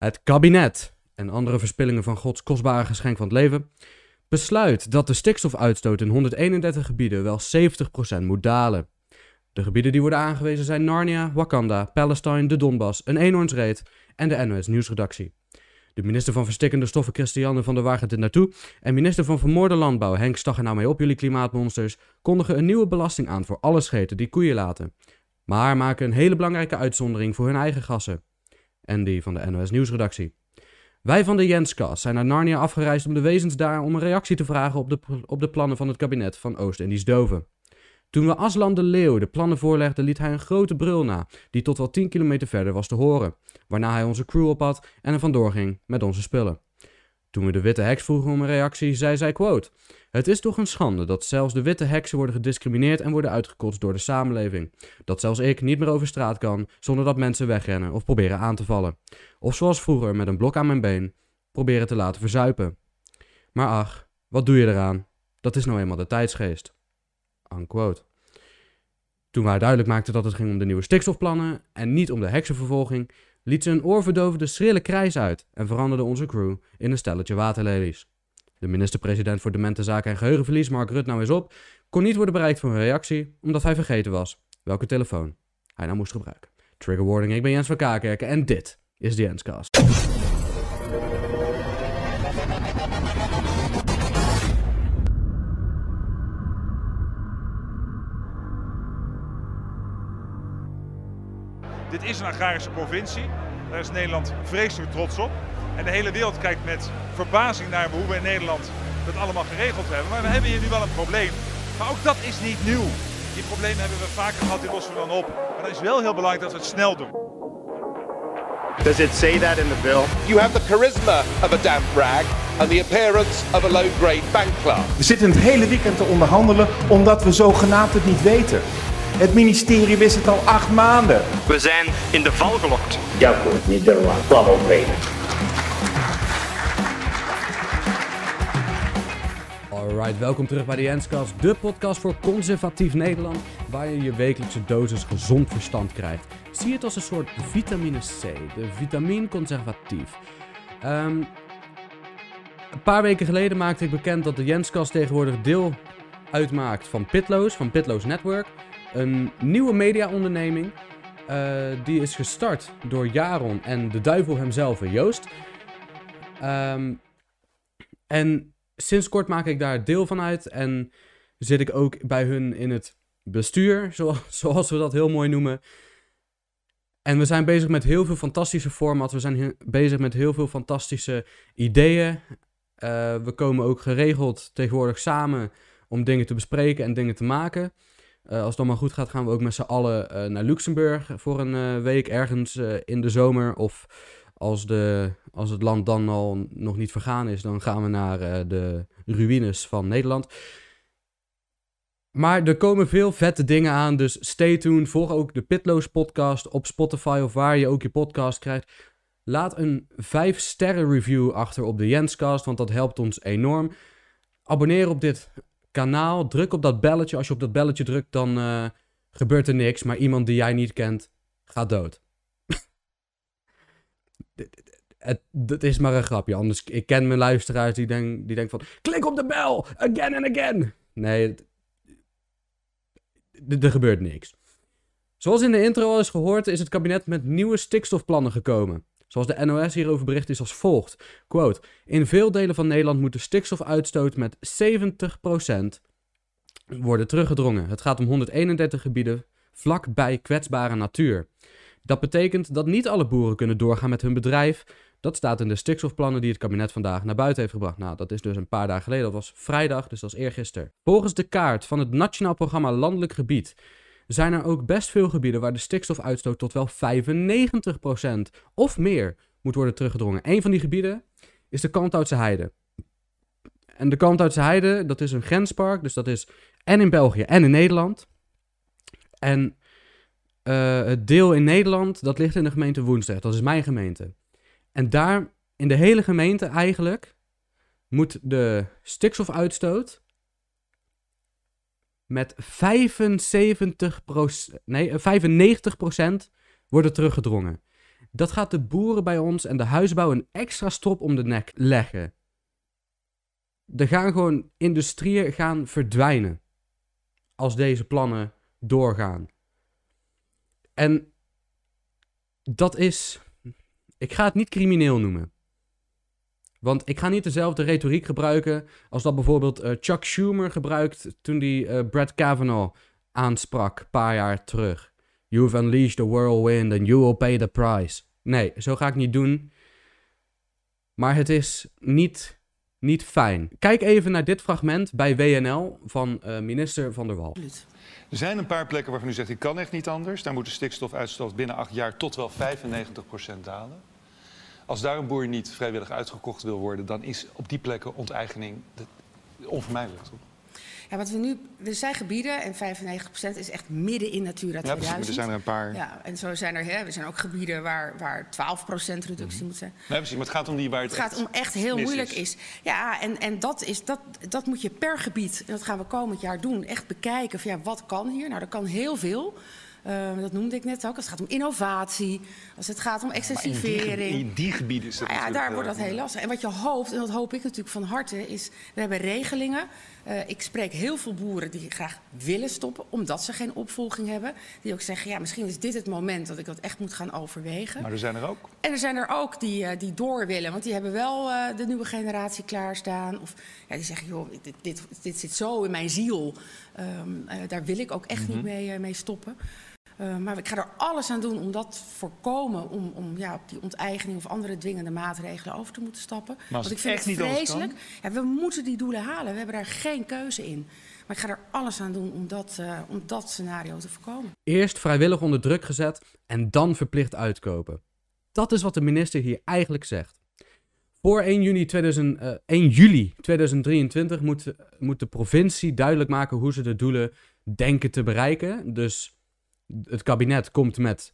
Het kabinet en andere verspillingen van Gods kostbare geschenk van het leven besluit dat de stikstofuitstoot in 131 gebieden wel 70% moet dalen. De gebieden die worden aangewezen zijn Narnia, Wakanda, Palestine, de Donbass, een eenhoornsreet en de NOS Nieuwsredactie. De minister van Verstikkende Stoffen Christiane van der gaat dit naartoe en minister van Vermoorde Landbouw Henk Stag er nou mee op jullie klimaatmonsters kondigen een nieuwe belasting aan voor alle scheten die koeien laten. Maar maken een hele belangrijke uitzondering voor hun eigen gassen. En die van de NOS Nieuwsredactie. Wij van de Jenskast zijn naar Narnia afgereisd om de wezens daar om een reactie te vragen op de, op de plannen van het kabinet van Oost-Indisch Doven. Toen we Aslan de Leeuw de plannen voorlegden, liet hij een grote brul na, die tot wel 10 kilometer verder was te horen, waarna hij onze crew ophad en er vandoor ging met onze spullen. Toen we de witte heks vroegen om een reactie, zei zij quote... Het is toch een schande dat zelfs de witte heksen worden gediscrimineerd en worden uitgekotst door de samenleving. Dat zelfs ik niet meer over straat kan zonder dat mensen wegrennen of proberen aan te vallen. Of zoals vroeger met een blok aan mijn been proberen te laten verzuipen. Maar ach, wat doe je eraan? Dat is nou eenmaal de tijdsgeest. Unquote. Toen wij duidelijk maakten dat het ging om de nieuwe stikstofplannen en niet om de heksenvervolging, liet ze een oorverdovende schrille krijs uit en veranderde onze crew in een stelletje waterlelies. De minister-president voor Demente Zaken en Geheugenverlies, Mark Rutte, nou eens op, kon niet worden bereikt voor een reactie, omdat hij vergeten was welke telefoon hij nou moest gebruiken. Trigger warning, ik ben Jens van Kakerken en dit is de Jenscast. Dit is een agrarische provincie. Daar is Nederland vreselijk trots op. En de hele wereld kijkt met verbazing naar hoe we in Nederland dat allemaal geregeld hebben. Maar we hebben hier nu wel een probleem. Maar ook dat is niet nieuw. Die problemen hebben we vaker gehad, die lossen we dan op. Maar dan is wel heel belangrijk dat we het snel doen. Does it say that in the bill? You have the charisma of a damp rag and the appearance of a low-grade bank clerk. We zitten het hele weekend te onderhandelen omdat we zogenaamd het niet weten. Het ministerie wist het al acht maanden. We zijn in de val gelokt. Ja, goed, niet Kwam op Alright, welkom terug bij de Jenscast, de podcast voor conservatief Nederland, waar je je wekelijkse dosis gezond verstand krijgt. Zie het als een soort vitamine C, de vitamine conservatief. Ehm, een paar weken geleden maakte ik bekend dat de Jenskast tegenwoordig deel uitmaakt van Pitloos, van Pitloos Network. Een nieuwe mediaonderneming. eh die is gestart door Jaron en de duivel hemzelf, Joost. Ehm, en sinds kort maak ik daar deel van uit en zit ik ook bij hun in het bestuur, zo- zoals we dat heel mooi noemen. En we zijn bezig met heel veel fantastische formats. We zijn bezig met heel veel fantastische ideeën. Eh, we komen ook geregeld tegenwoordig samen om dingen te bespreken en dingen te maken. Eh, als het allemaal goed gaat, gaan we ook met z'n allen eh, naar Luxemburg voor een eh, week ergens in de zomer. Of als, de, als het land dan al nog niet vergaan is, dan gaan we naar de ruïnes van Nederland. Maar er komen veel vette dingen aan, dus stay tuned. Volg ook de Pitloos podcast op Spotify of waar je ook je podcast krijgt. Laat een 5 sterren review achter op de Jenscast, want dat helpt ons enorm. Abonneer op dit kanaal, druk op dat belletje. Als je op dat belletje drukt, dan eh, gebeurt er niks, maar iemand die jij niet kent gaat dood. Het, het is maar een grapje, anders ik ken mijn luisteraars die denken die denken van... Klik op de bel, again and again. Nee, er gebeurt niks. Zoals in de intro al is gehoord, is het kabinet met nieuwe stikstofplannen gekomen. Zoals de NOS hierover bericht is als volgt. Quote, in veel delen van Nederland moet de stikstofuitstoot met 70% worden teruggedrongen. Het gaat om 131 gebieden vlakbij kwetsbare natuur. Dat betekent dat niet alle boeren kunnen doorgaan met hun bedrijf. Dat staat in de stikstofplannen die het kabinet vandaag naar buiten heeft gebracht. Nou, dat is dus een paar dagen geleden. Dat was vrijdag, dus dat is eergisteren. Volgens de kaart van het Nationaal Programma Landelijk Gebied zijn er ook best veel gebieden waar de stikstofuitstoot tot wel 95% of meer moet worden teruggedrongen. Een van die gebieden is de Kalmthoutse Heide. En de Kalmthoutse Heide, dat is een grenspark, dus dat is en in België en in Nederland. En eh, het deel in Nederland, dat ligt in de gemeente Woensdrecht. Dat is mijn gemeente. En daar, in de hele gemeente eigenlijk, moet de stikstofuitstoot met 75 nee, eh, 95% worden teruggedrongen. Dat gaat de boeren bij ons en de huisbouw een extra strop om de nek leggen. Er gaan gewoon industrieën gaan verdwijnen. Als deze plannen doorgaan. En dat is. Ik ga het niet crimineel noemen. Want ik ga niet dezelfde retoriek gebruiken als dat bijvoorbeeld eh, Chuck Schumer gebruikt toen hij uh, Brett Kavanaugh aansprak een paar jaar terug. You've unleashed the whirlwind and you will pay the price. Nee, zo ga ik niet doen. Maar het is niet, niet fijn. Kijk even naar dit fragment bij WNL van uh, minister Van der Wal. Er zijn een paar plekken waarvan u zegt, ik kan echt niet anders. Daar moet de stikstofuitstoot binnen acht jaar tot wel 95% dalen. Als daar een boer niet vrijwillig uitgekocht wil worden, dan is op die plekken onteigening onvermijdelijk. Toch? Ja, wat we nu, er zijn gebieden en 95% is echt midden in Natura 2000. Ja, precies, er zijn er een paar. Ja, en zo zijn er, hè, er zijn ook gebieden waar, waar 12% reductie mm moet zijn. Nee, precies, maar het gaat om die waar het, het gaat om echt heel moeilijk is. Ja, en, en dat, is, dat, dat moet je per gebied, en dat gaan we komend jaar doen, echt bekijken van ja, wat kan hier? Nou, er kan heel veel. Uh, dat noemde ik net ook. Als het gaat om innovatie, als het gaat om excessivering. In die, in die, gebieden is het nou ja, daar wordt dat heel lastig. En wat je hoopt, en dat hoop ik natuurlijk van harte, is... we hebben regelingen. Uh, ik spreek heel veel boeren die graag willen stoppen... omdat ze geen opvolging hebben. Die ook zeggen, ja, misschien is dit het moment dat ik dat echt moet gaan overwegen. Maar er zijn er ook. En er zijn er ook die, uh, die door willen. Want die hebben wel de nieuwe generatie klaarstaan. Of ja, die zeggen, joh, dit, dit, dit zit zo in mijn ziel. Um, daar wil ik ook echt mm -hmm. niet mee, mee stoppen. Uh, maar ik ga er alles aan doen om dat te voorkomen. Om, om ja, op die onteigening of andere dwingende maatregelen over te moeten stappen. Maar Want ik vind het vreselijk. Ja, we moeten die doelen halen. We hebben daar geen keuze in. Maar ik ga er alles aan doen om dat, uh, om dat scenario te voorkomen. Eerst vrijwillig onder druk gezet en dan verplicht uitkopen. Dat is wat de minister hier eigenlijk zegt. Voor 1 juni, 2000, uh, 1 juli 2023 moet, moet de provincie duidelijk maken hoe ze de doelen denken te bereiken. Dus het kabinet komt met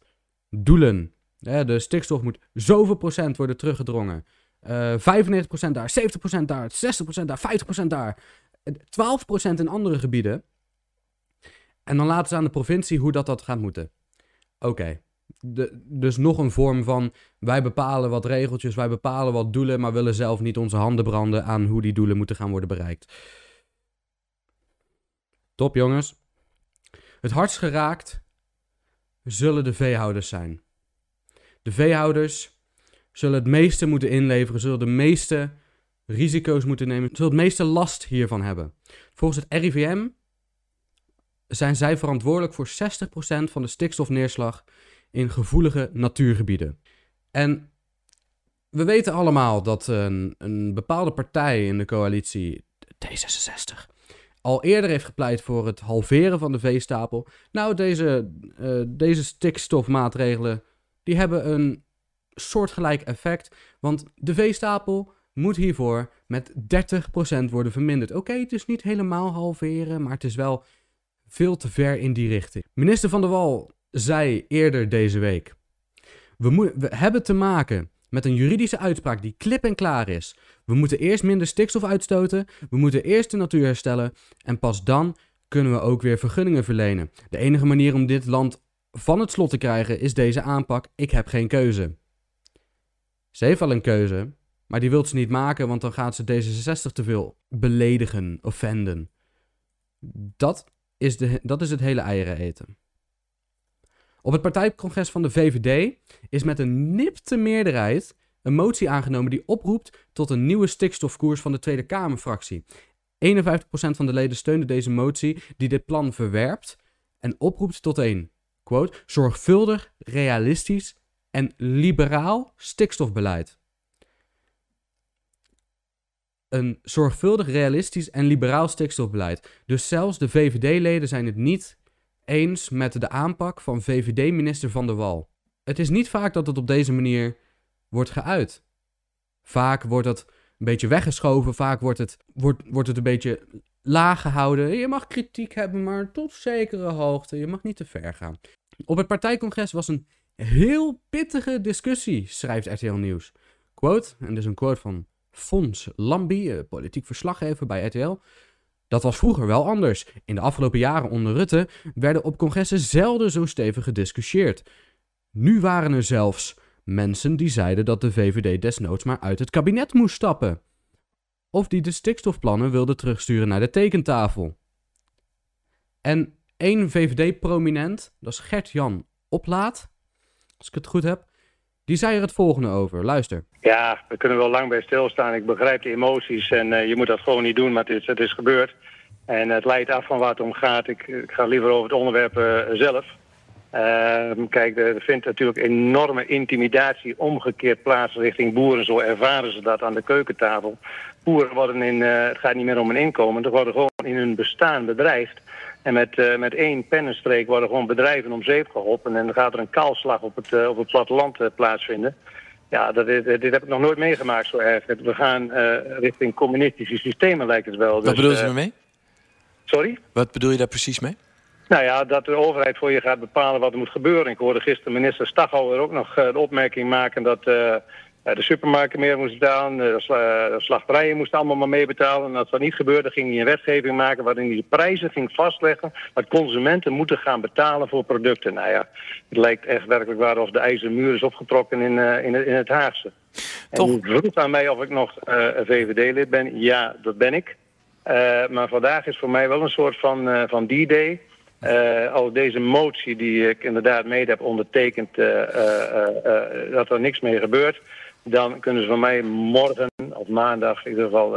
doelen. de stikstof moet zoveel procent worden teruggedrongen. Uh, 95% daar, 70% daar, 60% daar, 50% daar. 12% in andere gebieden. En dan laten ze aan de provincie hoe dat, dat gaat moeten. Oké. Dus nog een vorm van wij bepalen wat regeltjes, wij bepalen wat doelen, maar willen zelf niet onze handen branden aan hoe die doelen moeten gaan worden bereikt. Top jongens. Het hardst geraakt zullen de veehouders zijn. De veehouders zullen het meeste moeten inleveren, zullen de meeste risico's moeten nemen, zullen het meeste last hiervan hebben. Volgens het RIVM zijn zij verantwoordelijk voor 60% van de stikstofneerslag in gevoelige natuurgebieden. En we weten allemaal dat een, een bepaalde partij in de coalitie, D66, al eerder heeft gepleit voor het halveren van de veestapel. Nou, deze, uh, deze stikstofmaatregelen die hebben een soortgelijk effect. Want de veestapel moet hiervoor met 30% worden verminderd. Oké, het is niet helemaal halveren, maar het is wel veel te ver in die richting. Minister Van der Wal zei eerder deze week: we, we hebben te maken met een juridische uitspraak die klip en klaar is. We moeten eerst minder stikstof uitstoten, we moeten eerst de natuur herstellen en pas dan kunnen we ook weer vergunningen verlenen. De enige manier om dit land van het slot te krijgen is deze aanpak. Ik heb geen keuze. Ze heeft wel een keuze, maar die wil ze niet maken, want dan gaat ze D66 te veel beledigen, offenden. Dat is, de, dat is het hele eieren eten. Op het partijcongres van de VVD is met een nipte meerderheid een motie aangenomen die oproept tot een nieuwe stikstofkoers van de Tweede Kamerfractie. 51% van de leden steunde deze motie die dit plan verwerpt en oproept tot een, quote, zorgvuldig, realistisch en liberaal stikstofbeleid. Een zorgvuldig, realistisch en liberaal stikstofbeleid. Dus zelfs de VVD-leden zijn het niet eens met de aanpak van VVD-minister Van der Wal. Het is niet vaak dat het op deze manier wordt geuit. Vaak wordt het een beetje weggeschoven, vaak wordt het, wordt, wordt het een beetje laag gehouden. Je mag kritiek hebben, maar tot zekere hoogte. Je mag niet te ver gaan. Op het partijcongres was een heel pittige discussie, schrijft RTL Nieuws. Quote, en dit is een quote van Fons Lambie, politiek verslaggever bij RTL. Dat was vroeger wel anders. In de afgelopen jaren onder Rutte werden op congressen zelden zo stevig gediscussieerd. Nu waren er zelfs Mensen die zeiden dat de VVD desnoods maar uit het kabinet moest stappen. Of die de stikstofplannen wilden terugsturen naar de tekentafel. En één VVD-prominent, dat is Gert-Jan Oplaat, als ik het goed heb, die zei er het volgende over. Luister. Ja, we kunnen wel lang bij stilstaan. Ik begrijp de emoties en uh, je moet dat gewoon niet doen, maar het is, het is gebeurd. En het leidt af van waar het om gaat. Ik, ik ga liever over het onderwerp uh, zelf. Uh, kijk, er vindt natuurlijk enorme intimidatie omgekeerd plaats richting boeren. Zo ervaren ze dat aan de keukentafel. Boeren worden in, uh, het gaat niet meer om een inkomen, ze worden gewoon in hun bestaan bedreigd. En met, uh, met één pennenstreek worden gewoon bedrijven om zeep geholpen. En dan gaat er een kaalslag op het, uh, op het platteland uh, plaatsvinden. Ja, dat, dit, dit heb ik nog nooit meegemaakt zo erg. We gaan richting communistische systemen lijkt het wel. Wat dus, bedoel je ermee? Sorry? Wat bedoel je daar precies mee? Nou ja, dat de overheid voor je gaat bepalen wat er moet gebeuren. Ik hoorde gisteren minister Staghouwer ook nog de opmerking maken dat de supermarkten meer moesten betalen, de, sla de slachterijen moesten allemaal maar meebetalen. En als dat niet gebeurde, ging hij een wetgeving maken waarin hij de prijzen ging vastleggen wat consumenten moeten gaan betalen voor producten. Nou ja, het lijkt echt werkelijk waar of de ijzeren muur is opgetrokken in, uh, in, het, in het Haagse. Toch? En vroeg aan mij of ik nog uh, VVD-lid ben. Ja, dat ben ik. Uh, maar vandaag is voor mij wel een soort van, van D-Day. Uh, als deze motie die ik inderdaad mede heb ondertekend, uh, uh, dat er niks mee gebeurt, dan kunnen ze van mij morgen of maandag in ieder geval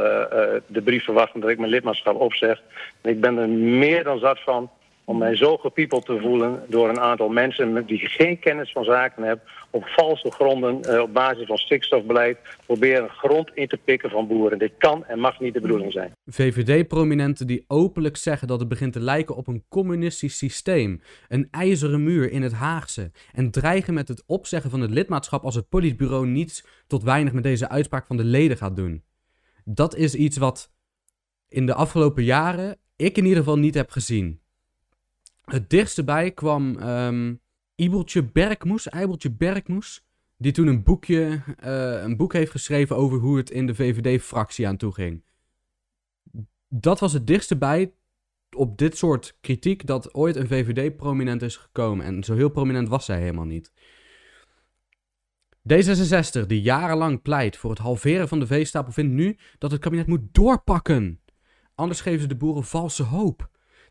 de brief verwachten dat ik mijn lidmaatschap opzeg. En ik ben er meer dan zat van om mij zo gepiepeld te voelen door een aantal mensen die geen kennis van zaken hebben, op valse gronden, op basis van stikstofbeleid, proberen grond in te pikken van boeren. Dit kan en mag niet de bedoeling zijn. VVD-prominenten die openlijk zeggen dat het begint te lijken op een communistisch systeem, een ijzeren muur in het Haagse, en dreigen met het opzeggen van het lidmaatschap als het politbureau niets tot weinig met deze uitspraak van de leden gaat doen. Dat is iets wat in de afgelopen jaren ik in ieder geval niet heb gezien. Het dichtste bij kwam um, Ibeltje Berkmoes, Eibeltje Berkmoes, die toen een boekje, uh, een boek heeft geschreven over hoe het in de VVD-fractie aan toe ging. Dat was het dichtste bij op dit soort kritiek dat ooit een VVD-prominent is gekomen. En zo heel prominent was zij helemaal niet. D66, die jarenlang pleit voor het halveren van de veestapel, vindt nu dat het kabinet moet doorpakken. Anders geven ze de boeren valse hoop.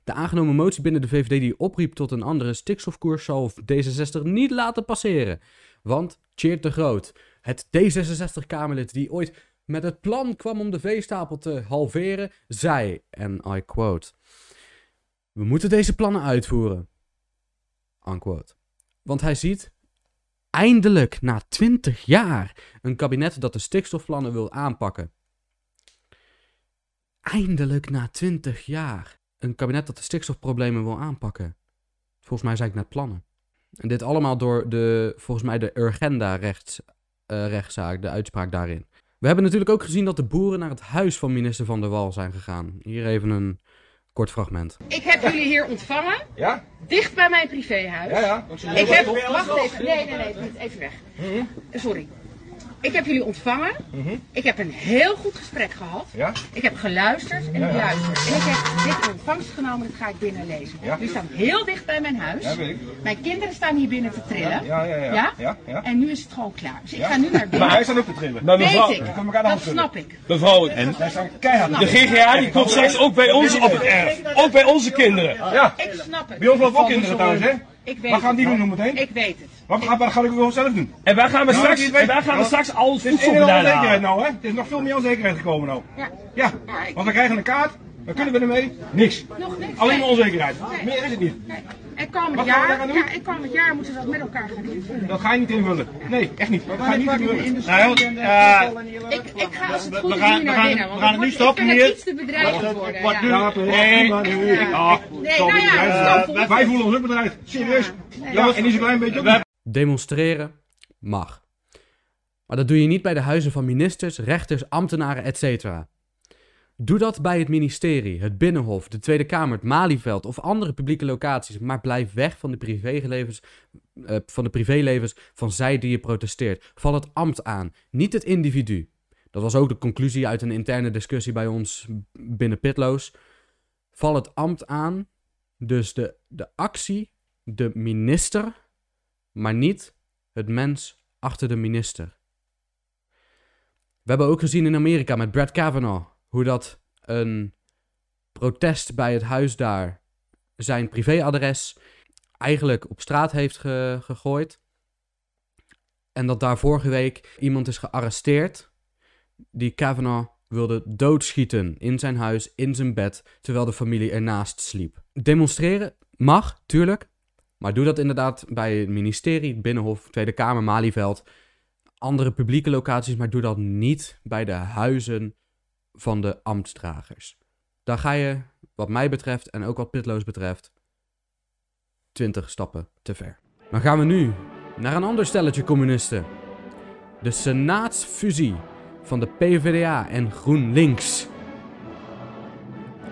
De aangenomen motie binnen de VVD die opriep tot een andere stikstofkoers zal D66 niet laten passeren. Want Cheert de Groot, het D66-Kamerlid die ooit met het plan kwam om de veestapel te halveren, zei, en I quote, we moeten deze plannen uitvoeren. Want hij ziet eindelijk na 20 jaar een kabinet dat de stikstofplannen wil aanpakken. Eindelijk na 20 jaar een kabinet dat de stikstofproblemen wil aanpakken. Volgens mij zei ik net plannen. En dit allemaal door de, volgens mij de Urgenda-rechtszaak, uh, rechtszaak, de uitspraak daarin. We hebben natuurlijk ook gezien dat de boeren naar het huis van minister Van der Wal zijn gegaan. Hier even een kort fragment. Ik heb jullie hier ontvangen. Ja? Dicht bij mijn privéhuis. Ja, ja. Ik heb, wacht even, nee, nee, nee, even weg. Mhm. Sorry. Ik heb jullie ontvangen. Mhm. Ik heb een heel goed gesprek gehad. Ja? Ik heb geluisterd en Ja, ik ja. luister. En ik heb dit in ontvangst genomen, dat ga ik binnen lezen. Ja. Jullie staan heel dicht bij mijn huis. Ja, weet ik. Mijn kinderen staan hier binnen te trillen. Ja, ja, ja. Ja? Ja, ja. En nu is het gewoon klaar. Dus ik Ja. ga nu naar binnen. Maar hij staat ook te trillen. Maar Weet ik. Dat schudden. snap ik. mevrouw, En de GGA die komt straks ook bij ons op het erf. Ook bij onze kinderen. Ja. Ik snap het. Bij ons lopen ook kinderen thuis, hè? Ik weet Wat gaan die doen meteen? Ik weet het. Wat, wat, wat ga ik gewoon zelf doen? En wij gaan we Nou, straks, het en wij gaan we Nou, straks al het Het is voedsel een hele vandaan onzekerheid nou, hè? Het is nog veel meer onzekerheid gekomen nou. Ja. Ja, ik- want we krijgen een kaart. Wat kunnen we ermee? Niks. Nog niks. Alleen maar onzekerheid. Nee. Meer is het niet. Nee. En komend jaar, ja, en komend jaar moeten ze dat met elkaar gaan invullen. Dat ga je niet invullen. Nee, echt niet. Dat ga je niet invullen. Nou, eh, Ik, ik ga als het We- goed we is gaan- nu we naar gaan- binnen. we gaan het het nu stoppen ik vind hier. het iets te bedreigend worden. wat nu- Nee. nou ja, stop. wij voelen ons ook bedreigd. Serieus. Ja, en niet zo'n klein beetje. Demonstreren mag. Maar dat doe je niet bij de huizen van ministers, rechters, ambtenaren, etc. Doe dat bij het ministerie, het Binnenhof, de Tweede Kamer, het Malieveld of andere publieke locaties, maar blijf weg van de, privélevens, eh, van de privélevens van zij die je protesteert. Val het ambt aan, niet het individu. Dat was ook de conclusie uit een interne discussie bij ons binnen Pitloos. Val het ambt aan, dus de, de actie, de minister, maar niet het mens achter de minister. We hebben ook gezien in Amerika met Brett Kavanaugh hoe dat een protest bij het huis daar zijn privéadres eigenlijk op straat heeft gegooid. En dat daar vorige week iemand is gearresteerd die Kavanaugh wilde doodschieten in zijn huis, in zijn bed, terwijl de familie ernaast sliep. Demonstreren mag, tuurlijk. Maar doe dat inderdaad bij het ministerie, Binnenhof, Tweede Kamer, Malieveld, andere publieke locaties, maar doe dat niet bij de huizen van de ambtsdragers. Daar ga je, wat mij betreft en ook wat Pitloos betreft, 20 stappen te ver. Dan gaan we nu naar een ander stelletje communisten. De senaatsfusie van de PvdA en GroenLinks.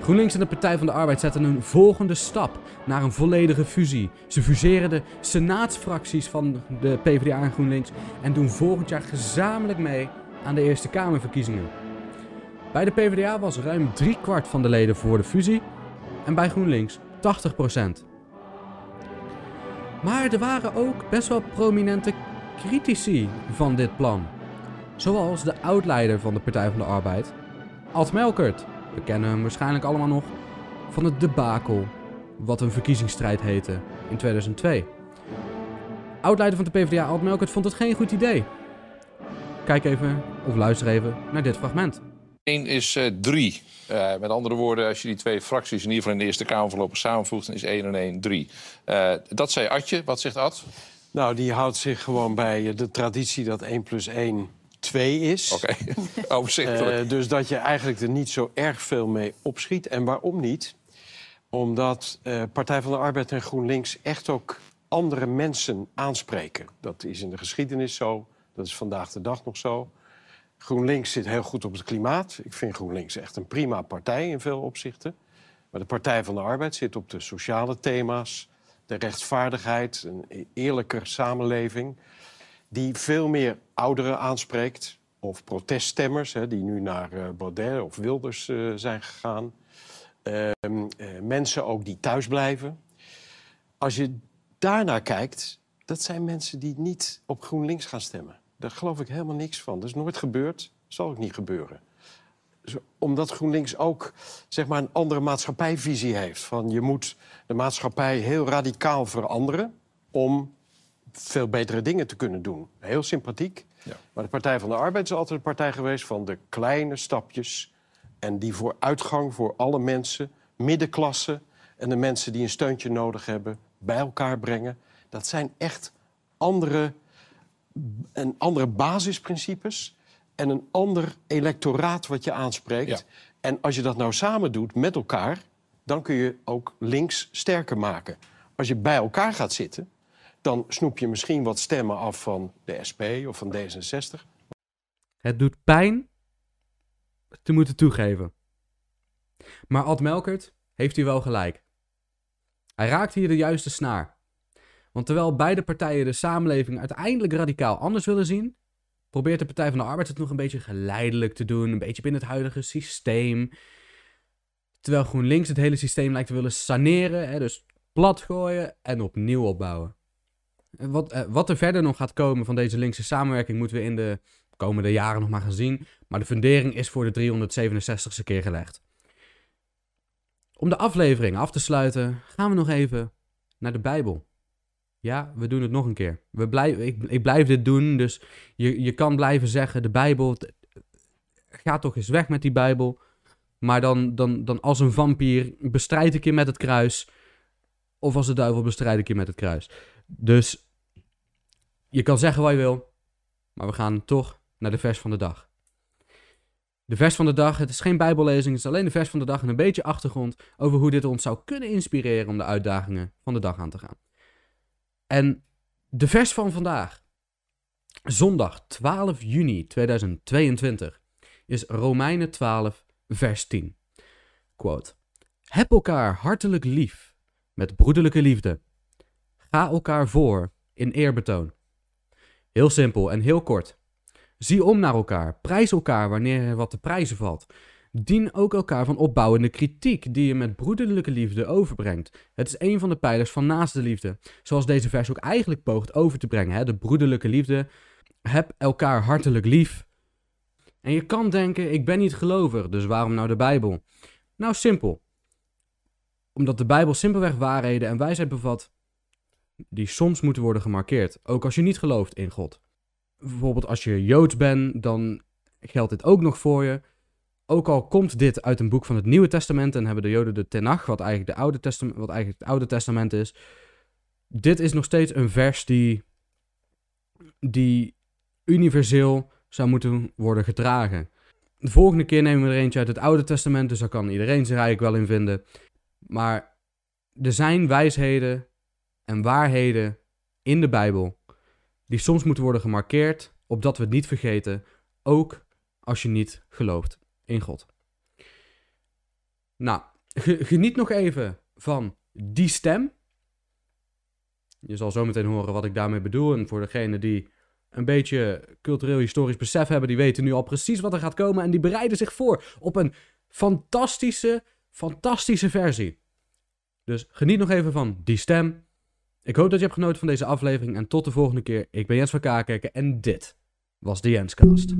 GroenLinks en de Partij van de Arbeid zetten een volgende stap naar een volledige fusie. Ze fuseren de senaatsfracties van de PvdA en GroenLinks en doen volgend jaar gezamenlijk mee aan de Eerste Kamerverkiezingen. Bij de PvdA was ruim driekwart van de leden voor de fusie en bij GroenLinks 80%. Maar er waren ook best wel prominente critici van dit plan. Zoals de oudleider van de Partij van de Arbeid, Alt Melkert. We kennen hem waarschijnlijk allemaal nog van het debakel, wat een verkiezingsstrijd heette in 2002. Oudleider van de PvdA, Alt Melkert, vond het geen goed idee. Kijk even, of luister even, naar dit fragment. 1 is 3. Uh, met andere woorden, als je die twee fracties in ieder geval in de Eerste Kamer voorlopig samenvoegt, dan is 1 en 1 3. Uh, dat zei Adje. Wat zegt Ad? Nou, die houdt zich gewoon bij de traditie dat 1 plus 1 2 is. Oké, okay. overzichtelijk. Uh, dus dat je eigenlijk er niet zo erg veel mee opschiet. En waarom niet? Omdat uh, Partij van de Arbeid en GroenLinks echt ook andere mensen aanspreken. Dat is in de geschiedenis zo. Dat is vandaag de dag nog zo. GroenLinks zit heel goed op het klimaat. Ik vind GroenLinks echt een prima partij in veel opzichten. Maar de Partij van de Arbeid zit op de sociale thema's, de rechtvaardigheid, een eerlijker samenleving, die veel meer ouderen aanspreekt, of proteststemmers, hè, die nu naar uh, Baudet of Wilders uh, zijn gegaan. Uh, mensen ook die thuis blijven. Als je daarnaar kijkt, dat zijn mensen die niet op GroenLinks gaan stemmen. Daar geloof ik helemaal niks van. Dat is nooit gebeurd, zal ook niet gebeuren. Dus omdat GroenLinks ook zeg maar, een andere maatschappijvisie heeft. Van je moet de maatschappij heel radicaal veranderen om veel betere dingen te kunnen doen. Heel sympathiek. Ja. Maar de Partij van de Arbeid is altijd een partij geweest van de kleine stapjes. En die voor uitgang voor alle mensen, middenklasse en de mensen die een steuntje nodig hebben, bij elkaar brengen. Dat zijn echt andere een andere basisprincipes en een ander electoraat wat je aanspreekt. En als je dat nou samen doet met elkaar, dan kun je ook links sterker maken. Als je bij elkaar gaat zitten, dan snoep je misschien wat stemmen af van de SP of van D66. Het doet pijn te moeten toegeven. Maar Ad Melkert heeft hier wel gelijk. Hij raakt hier de juiste snaar. Want terwijl beide partijen de samenleving uiteindelijk radicaal anders willen zien, probeert de Partij van de Arbeid het nog een beetje geleidelijk te doen, een beetje binnen het huidige systeem. Terwijl GroenLinks het hele systeem lijkt te willen saneren, hè, dus platgooien en opnieuw opbouwen. Wat, eh, wat er verder nog gaat komen van deze linkse samenwerking moeten we in de komende jaren nog maar gaan zien. Maar de fundering is voor de 367ste keer gelegd. Om de aflevering af te sluiten, gaan we nog even naar de Bijbel. Ja, we doen het nog een keer. We ik, ik blijf dit doen, dus je, je kan blijven zeggen, de Bijbel, ga toch eens weg met die Bijbel. Maar dan, dan, dan als een vampier bestrijd ik je met het kruis. Of als de duivel bestrijd ik je met het kruis. Dus je kan zeggen wat je wil, maar we gaan toch naar de vers van de dag. De vers van de dag, het is geen bijbellezing, het is alleen de vers van de dag en een beetje achtergrond over hoe dit ons zou kunnen inspireren om de uitdagingen van de dag aan te gaan. En de vers van vandaag, zondag 12 juni 2022, is Romeinen 12, vers 10. Quote: Heb elkaar hartelijk lief met broederlijke liefde. Ga elkaar voor in eerbetoon. Heel simpel en heel kort. Zie om naar elkaar, prijs elkaar wanneer er wat te prijzen valt. Dien ook elkaar van opbouwende kritiek die je met broederlijke liefde overbrengt. Het is een van de pijlers van naaste liefde, zoals deze vers ook eigenlijk poogt over te brengen. Hè? De broederlijke liefde Heb elkaar hartelijk lief. En je kan denken, ik ben niet gelovig, dus waarom nou de Bijbel? Nou, simpel. Omdat de Bijbel simpelweg waarheden en wijsheid bevat die soms moeten worden gemarkeerd. Ook als je niet gelooft in God. Bijvoorbeeld als je Joods bent, dan geldt dit ook nog voor je. Ook al komt dit uit een boek van het Nieuwe Testament en hebben de Joden de Tenach, wat eigenlijk, de Oude Testament, wat eigenlijk het Oude Testament is. Dit is nog steeds een vers die, die universeel zou moeten worden gedragen. De volgende keer nemen we er eentje uit het Oude Testament, dus daar kan iedereen zich eigenlijk wel in vinden. Maar er zijn wijsheden en waarheden in de Bijbel die soms moeten worden gemarkeerd, opdat we het niet vergeten, ook als je niet gelooft in God. Nou, geniet nog even van die stem. Je zal zo meteen horen wat ik daarmee bedoel. En voor degene die een beetje cultureel-historisch besef hebben, die weten nu al precies wat er gaat komen. En die bereiden zich voor op een fantastische, fantastische versie. Dus geniet nog even van die stem. Ik hoop dat je hebt genoten van deze aflevering. En tot de volgende keer. Ik ben Jens van Kakerken en dit was de Jenscast.